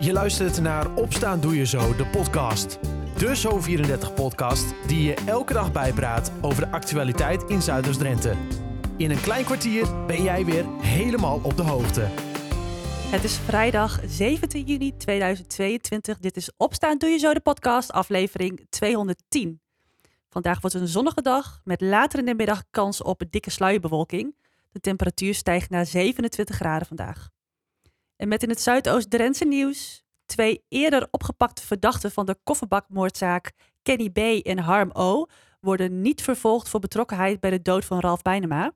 Je luistert naar Opstaan Doe Je Zo, de podcast. De Zo34-podcast die je elke dag bijpraat over de actualiteit in Zuiders-Drenthe. In een klein kwartier ben jij weer helemaal op de hoogte. Het is vrijdag 17 juni 2022. Dit is Opstaan Doe Je Zo, de podcast, aflevering 210. Vandaag wordt een zonnige dag met later in de middag kans op een dikke sluierbewolking. De temperatuur stijgt naar 27 graden vandaag. En met in het Zuidoost-Drentse nieuws twee eerder opgepakte verdachten van de kofferbakmoordzaak Kenny B. en Harm O. worden niet vervolgd voor betrokkenheid bij de dood van Ralf Bijnema.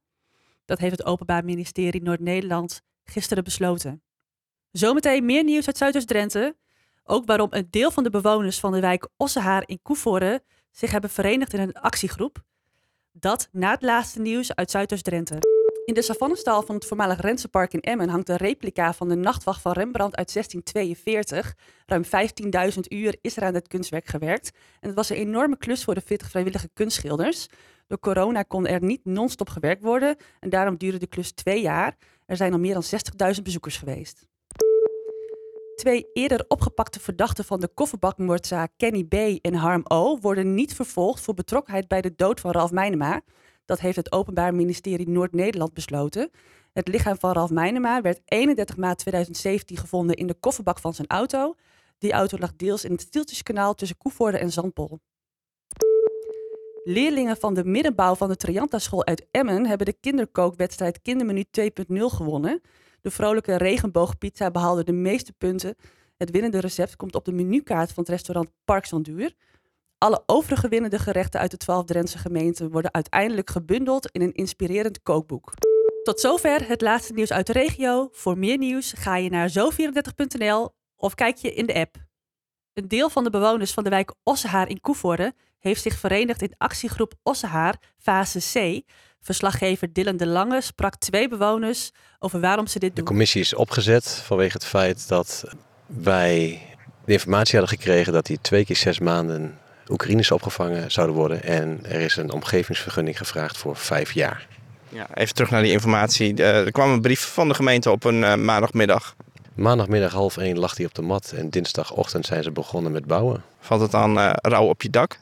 Dat heeft het Openbaar Ministerie Noord-Nederland gisteren besloten. Zometeen meer nieuws uit Zuidoost-Drenthe. Ook waarom een deel van de bewoners van de wijk Ossehaar in Koevoorde zich hebben verenigd in een actiegroep. Dat na het laatste nieuws uit Zuidoost-Drenthe. In de savannenstal van het voormalig Rensenpark in Emmen hangt een replica van de nachtwacht van Rembrandt uit 1642. Ruim 15.000 uur is er aan het kunstwerk gewerkt. En het was een enorme klus voor de 40 vrijwillige kunstschilders. Door corona kon er niet non-stop gewerkt worden en daarom duurde de klus twee jaar. Er zijn al meer dan 60.000 bezoekers geweest. Twee eerder opgepakte verdachten van de kofferbakmoordzaak Kenny B. en Harm O. worden niet vervolgd voor betrokkenheid bij de dood van Ralf Meinema. Dat heeft het Openbaar Ministerie Noord-Nederland besloten. Het lichaam van Ralf Meinema werd 31 maart 2017 gevonden in de kofferbak van zijn auto. Die auto lag deels in het Stieltjeskanaal tussen Koevoorde en Zandpol. Leerlingen van de middenbouw van de Trianta School uit Emmen hebben de kinderkookwedstrijd Kindermenu 2.0 gewonnen. De vrolijke regenboogpizza behaalde de meeste punten. Het winnende recept komt op de menukaart van het restaurant Park Duur. Alle overige winnende gerechten uit de 12 Drentse gemeenten worden uiteindelijk gebundeld in een inspirerend kookboek. Tot zover het laatste nieuws uit de regio. Voor meer nieuws ga je naar zo34.nl of kijk je in de app. Een deel van de bewoners van de wijk Ossehaar in Koevoorde heeft zich verenigd in actiegroep Ossehaar fase C. Verslaggever Dylan de Lange sprak twee bewoners over waarom ze dit doen. De commissie is opgezet vanwege het feit dat wij de informatie hadden gekregen dat die twee keer zes maanden Oekraïners opgevangen zouden worden. En er is een omgevingsvergunning gevraagd voor vijf jaar. Ja, even terug naar die informatie. Eh, er kwam een brief van de gemeente op een uh, maandagmiddag. Maandagmiddag half één lag hij op de mat en dinsdagochtend zijn ze begonnen met bouwen. Valt het dan uh, rauw op je dak?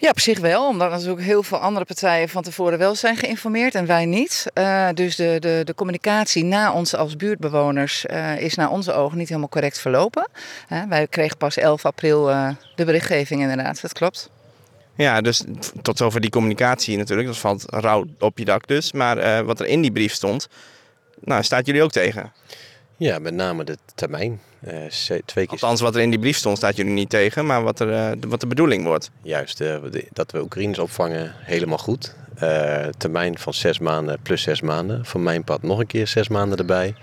Ja, op zich wel, omdat natuurlijk heel veel andere partijen van tevoren wel zijn geïnformeerd en wij niet. Uh, dus de, de, de communicatie na ons als buurtbewoners uh, is naar onze ogen niet helemaal correct verlopen. Uh, wij kregen pas 11 april de berichtgeving inderdaad, dat klopt. Ja, dus tot zover die communicatie natuurlijk, dat valt rauw op je dak dus. Maar wat er in die brief stond, nou, staat jullie ook tegen? Ja, met name de termijn. Uh, twee keer... Althans, wat er in die brief stond, staat jullie niet tegen, maar wat, er, uh, wat de bedoeling wordt. Juist, uh, dat we Oekraïners opvangen, helemaal goed. termijn van zes maanden plus zes maanden. Van mijn pad nog een keer zes maanden erbij.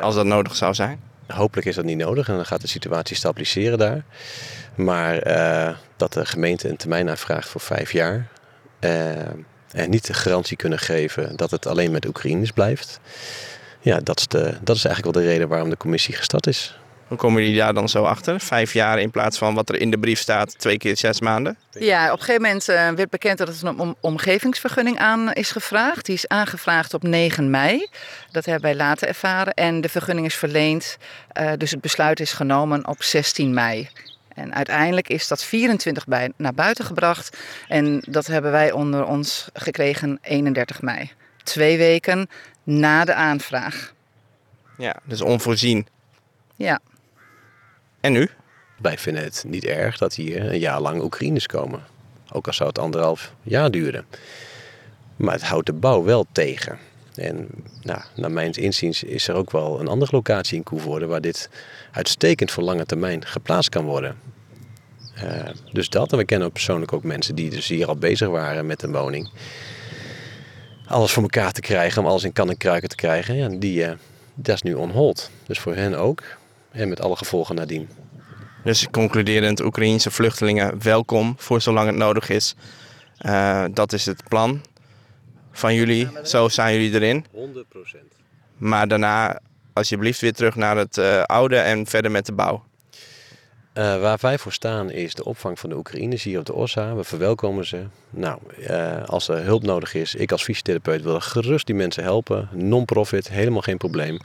Als dat nodig zou zijn? Hopelijk is dat niet nodig en dan gaat de situatie stabiliseren daar. Maar dat de gemeente een termijn aanvraagt voor vijf jaar. en niet de garantie kunnen geven dat het alleen met Oekraïners blijft ja, dat is, de, dat is eigenlijk wel de reden waarom de commissie gestart is. Hoe komen jullie daar dan zo achter? Vijf jaar in plaats van wat er in de brief staat, twee keer zes maanden? Ja, op een gegeven moment uh, werd bekend dat er een omgevingsvergunning aan is gevraagd. Die is aangevraagd op 9 mei. Dat hebben wij later ervaren. En de vergunning is verleend, uh, dus het besluit is genomen op 16 mei. En uiteindelijk is dat 24 bij, naar buiten gebracht. En dat hebben wij onder ons gekregen 31 mei. Twee weken na de aanvraag. Ja, dus onvoorzien. Ja. En nu? Wij vinden het niet erg dat hier een jaar lang Oekraïners komen. Ook al zou het anderhalf jaar duren. Maar het houdt de bouw wel tegen. En nou, naar mijn inziens is er ook wel een andere locatie in Koevoorde waar dit uitstekend voor lange termijn geplaatst kan worden. Uh, dus dat. En we kennen persoonlijk ook mensen die dus hier al bezig waren met een woning alles voor elkaar te krijgen, om alles in kan en kruiken te krijgen, ja, die, uh, dat is nu onhold. Dus voor hen ook. En met alle gevolgen nadien. Dus concluderend, Oekraïense vluchtelingen welkom voor zolang het nodig is. Uh, dat is het plan van jullie. Zo zijn jullie erin. 100%. Maar daarna alsjeblieft weer terug naar het uh, oude en verder met de bouw. Uh, waar wij voor staan is de opvang van de Oekraïners hier op de OSSA. We verwelkomen ze. Nou, uh, als er hulp nodig is, ik als fysiotherapeut wil gerust die mensen helpen. Non-profit, helemaal geen probleem.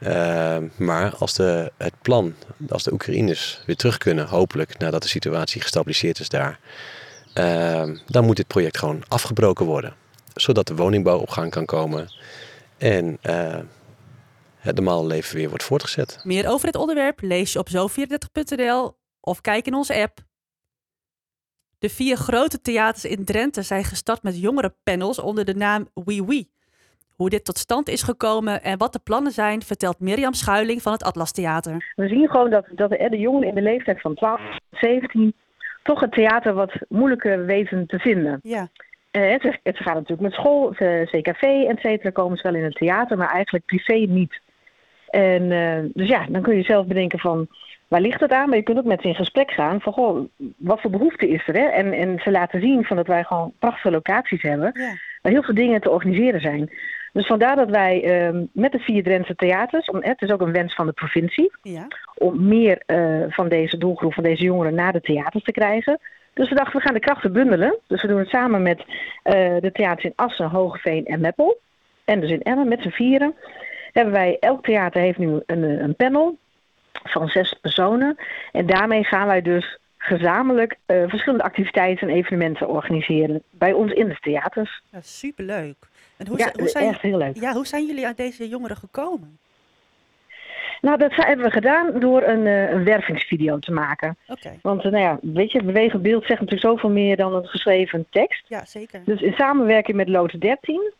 Uh, maar als de, het plan, als de Oekraïners weer terug kunnen, hopelijk nadat de situatie gestabiliseerd is daar, dan moet dit project gewoon afgebroken worden. Zodat de woningbouw op gang kan komen en het normale leven weer wordt voortgezet. Meer over het onderwerp lees je op zo34.nl of kijk in onze app. De vier grote theaters in Drenthe zijn gestart met jongerenpanels onder de naam Oui. Hoe dit tot stand is gekomen en wat de plannen zijn, vertelt Mirjam Schuiling van het Atlas Theater. We zien gewoon dat, dat de jongeren in de leeftijd van 12, 17 toch het theater wat moeilijker weten te vinden. Ja. Uh, het, het gaat natuurlijk met school, CKV, et cetera, komen ze wel in het theater, maar eigenlijk privé niet. En uh, dus ja, dan kun je zelf bedenken van waar ligt het aan? Maar je kunt ook met ze in gesprek gaan van goh, wat voor behoefte is er? Hè? En, en ze laten zien van dat wij gewoon prachtige locaties hebben, Ja. waar heel veel dingen te organiseren zijn. Dus vandaar dat wij uh, met de vier Drentse theaters, om, het is ook een wens van de provincie, Ja. om meer uh, van deze doelgroep, van deze jongeren naar de theaters te krijgen. Dus we dachten, we gaan de krachten bundelen. Dus we doen het samen met uh, de theaters in Assen, Hogeveen en Meppel. En dus in Emmen met z'n vieren. Hebben wij, elk theater heeft nu een, een panel van zes personen. En daarmee gaan wij dus gezamenlijk uh, verschillende activiteiten en evenementen organiseren bij ons in de theaters. Ja, superleuk. En hoe, ja, hoe, zijn, echt heel leuk. ja, hoe zijn jullie aan deze jongeren gekomen? Nou, dat hebben we gedaan door een, uh, een wervingsvideo te maken. Okay. Want uh, nou ja, weet je, bewegend beeld zegt natuurlijk zoveel meer dan een geschreven tekst. Ja, zeker. Dus in samenwerking met Lotus 13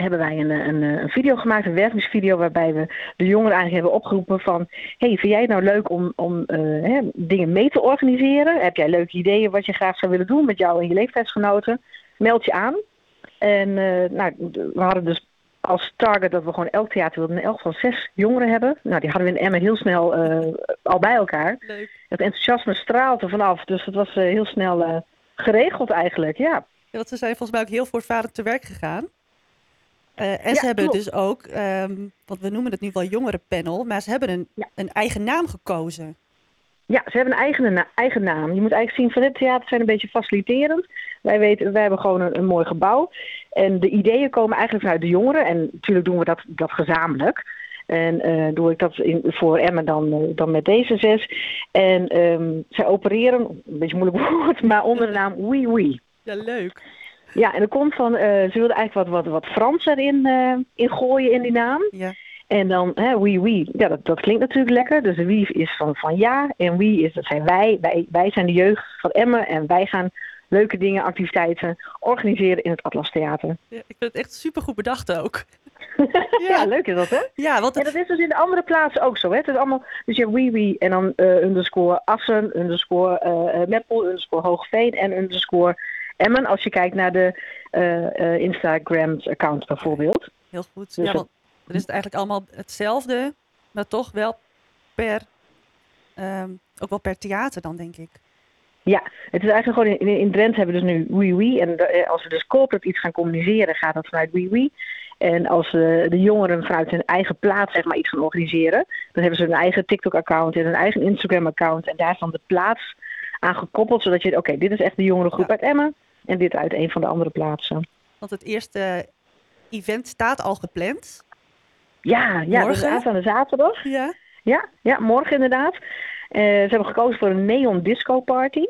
hebben wij een, een, een, video gemaakt, een wervingsvideo, waarbij we de jongeren eigenlijk hebben opgeroepen van... hey, vind jij het nou leuk om, om uh, hè, dingen mee te organiseren? Heb jij leuke ideeën wat je graag zou willen doen met jou en je leeftijdsgenoten? Meld je aan. En uh, nou, we hadden dus als target dat we gewoon elk theater wilden elk geval zes jongeren hebben. Nou, die hadden we in Emmen heel snel uh, al bij elkaar. Leuk. Het enthousiasme straalt er vanaf, dus het was heel snel geregeld eigenlijk, ja. ja. Want ze zijn volgens mij ook heel voortvarend te werk gegaan. Uh, en ja, ze hebben klopt. dus ook, um, want we noemen het nu wel jongerenpanel, maar ze hebben een, ja. een eigen naam gekozen. Ja, ze hebben een eigen, na eigen naam. Je moet eigenlijk zien van dit theater zijn een beetje faciliterend. Wij, weten, wij hebben gewoon een, een mooi gebouw. En de ideeën komen eigenlijk vanuit de jongeren. En natuurlijk doen we dat, dat gezamenlijk. En uh, doe ik dat in, voor Emmen dan, uh, dan met deze zes. En um, zij opereren, een beetje moeilijk woord, maar onder de naam Oui Oui. Ja, leuk. Ja, en er komt van, uh, ze wilden eigenlijk wat, wat, wat Frans erin uh, in gooien in die naam. Ja. En dan, hè, oui, oui, ja, dat, dat klinkt natuurlijk lekker. Dus wie is van, van ja en wie is, dat zijn wij. wij. Wij zijn de jeugd van Emmen en wij gaan leuke dingen, activiteiten organiseren in het Atlas Theater. Ja, ik vind het echt supergoed bedacht ook. ja. ja, leuk is dat, hè? Ja, want. En dat is dus in de andere plaatsen ook zo, hè? Het is allemaal, dus je hebt oui, oui en dan uh, underscore Assen, underscore uh, Meppel, underscore Hoogveen en underscore Emmen. Als je kijkt naar de uh, Instagram-account bijvoorbeeld. Heel goed. Dus ja, want dan is het eigenlijk allemaal hetzelfde, maar toch wel per, um, ook wel per theater dan, denk ik. Ja, het is eigenlijk gewoon in, in Drenthe hebben we dus nu Oui. En de, als we dus corporate iets gaan communiceren, gaat dat vanuit Oui. En als uh, de jongeren vanuit hun eigen plaats zeg maar, iets gaan organiseren, dan hebben ze een eigen TikTok-account en een eigen Instagram-account. En daar is dan de plaats aan gekoppeld, zodat je, oké, okay, dit is echt de jongerengroep ja. uit Emmen en dit uit een van de andere plaatsen. Want het eerste event staat al gepland. Ja, ja dus aanstaande zaterdag. Ja. Ja, ja, morgen inderdaad. Uh, ze hebben gekozen voor een neon disco party.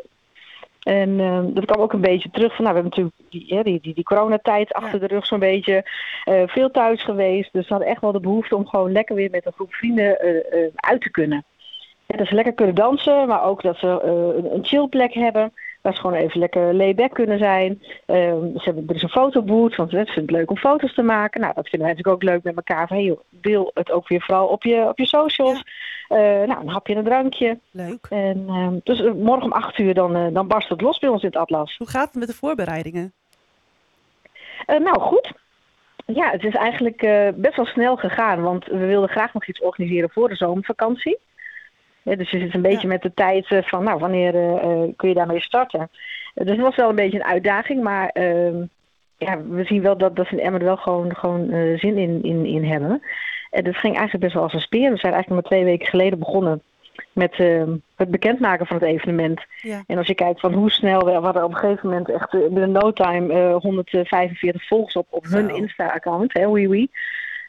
En uh, dat kwam ook een beetje terug van, nou, we hebben natuurlijk die, ja, die, die, die coronatijd achter ja. de rug zo'n beetje. Uh, veel thuis geweest, dus ze hadden echt wel de behoefte om gewoon lekker weer met een groep vrienden uit te kunnen. Ja, dat ze lekker kunnen dansen, maar ook dat ze een, een chillplek hebben. Waar ze gewoon even lekker layback kunnen zijn. Um, ze hebben, er is een fotoboot, want ze vinden het leuk om foto's te maken. Nou, dat vinden wij natuurlijk ook leuk met elkaar. Van, hey, joh, deel het ook weer vooral op je, op je socials. Ja. Uh, nou, een hapje en een drankje. Leuk. En, um, dus uh, morgen om acht uur dan, uh, dan barst het los bij ons in het Atlas. Hoe gaat het met de voorbereidingen? nou, goed. Ja, het is eigenlijk best wel snel gegaan. Want we wilden graag nog iets organiseren voor de zomervakantie. Dus je zit een beetje ja. met de tijd van, nou, wanneer uh, kun je daarmee starten? Dus het was wel een beetje een uitdaging, maar uh, ja, we zien wel dat, dat ze in wel gewoon, gewoon zin in, in, in hebben. En dat ging eigenlijk best wel als een speer. We zijn eigenlijk maar twee weken geleden begonnen met het bekendmaken van het evenement. Ja. En als je kijkt van hoe snel we hadden op een gegeven moment echt binnen no time 145 volgers op, op hun Insta-account, hè, oui, oui.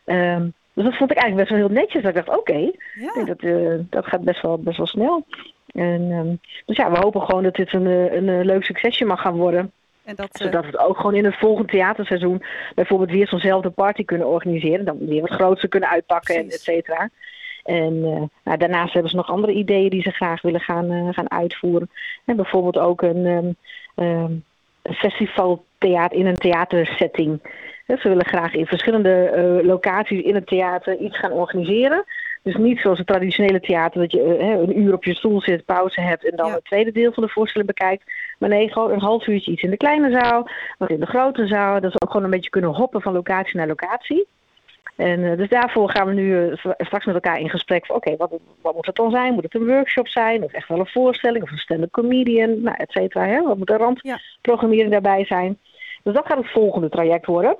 Um, dus dat vond ik eigenlijk best wel heel netjes. Dat ik dacht, oké, Ja. Dat, eh, dat gaat best wel, best wel snel. En, ehm, dus ja, we hopen gewoon dat dit een, eh, een, eh, leuk succesje mag gaan worden. En dat, Zodat we het ook gewoon in het volgende theaterseizoen bijvoorbeeld weer zo'nzelfde party kunnen organiseren. Dan weer wat groter kunnen uitpakken en et cetera. En nou, daarnaast hebben ze nog andere ideeën die ze graag willen gaan, gaan uitvoeren. En bijvoorbeeld ook een, ehm ehm, een festivaltheater in een theatersetting. Ze willen graag in verschillende eh, locaties in het theater iets gaan organiseren. Dus niet zoals het traditionele theater, dat je eh, een uur op je stoel zit, pauze hebt en dan Ja. het tweede deel van de voorstelling bekijkt. Maar nee, gewoon een half uurtje iets in de kleine zaal, wat in de grote zaal. Dat ze ook gewoon een beetje kunnen hoppen van locatie naar locatie. En eh, dus daarvoor gaan we nu eh, st- straks met elkaar in gesprek van oké, wat, wat moet het dan zijn? Moet het een workshop zijn? Of echt wel een voorstelling? Of een stand-up comedian? Nou, et cetera. Hè? Wat moet de randprogrammering daarbij zijn? Dus dat gaat het volgende traject worden.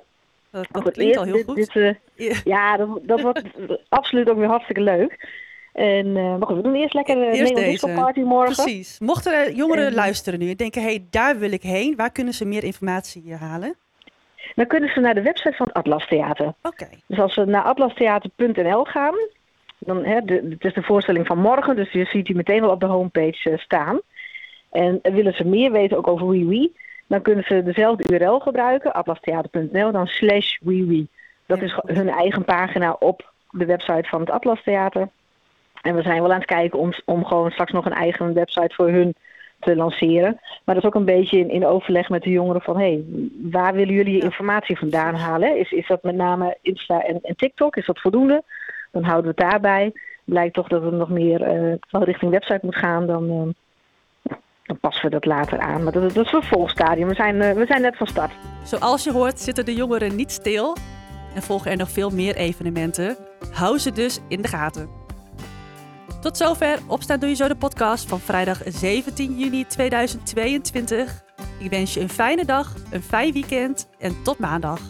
dat, klinkt al heel dit- goed. dit, eh, Ja. ja, dat, dat wordt absoluut ook weer hartstikke leuk. En, maar goed, we doen eerst lekker de Eerst deze. party morgen. Precies. Mochten er jongeren En- luisteren nu en denken, hé, hey, daar wil ik heen. Waar kunnen ze meer informatie halen? Dan kunnen ze naar de website van het Atlas Theater. Oké. Dus als ze naar atlastheater.nl gaan, dan, hè, de, het is de voorstelling van morgen, dus je ziet die meteen wel op de homepage eh, staan. En willen ze meer weten ook over WeWe, dan kunnen ze dezelfde URL gebruiken, atlastheater.nl, dan slash WeWe. Dat Ja. is hun eigen pagina op de website van het Atlas Theater. En we zijn wel aan het kijken om, om gewoon straks nog een eigen website voor hun te lanceren. Maar dat is ook een beetje in, in overleg met de jongeren van... hé, hey, waar willen jullie je informatie vandaan halen? Is, is dat met name Insta en, en TikTok? Is dat voldoende? Dan houden we het daarbij. Blijkt toch dat het nog meer wel richting website moet gaan... dan, eh, dan passen we dat later aan. Maar dat, dat is een vervolgstadium. We zijn, eh, we zijn net van start. Zoals je hoort zitten de jongeren niet stil en volgen er nog veel meer evenementen. Hou ze dus in de gaten. Tot zover Opstaan Doe Je Zo de podcast van vrijdag 17 juni 2022. Ik wens je een fijne dag, een fijn weekend en tot maandag.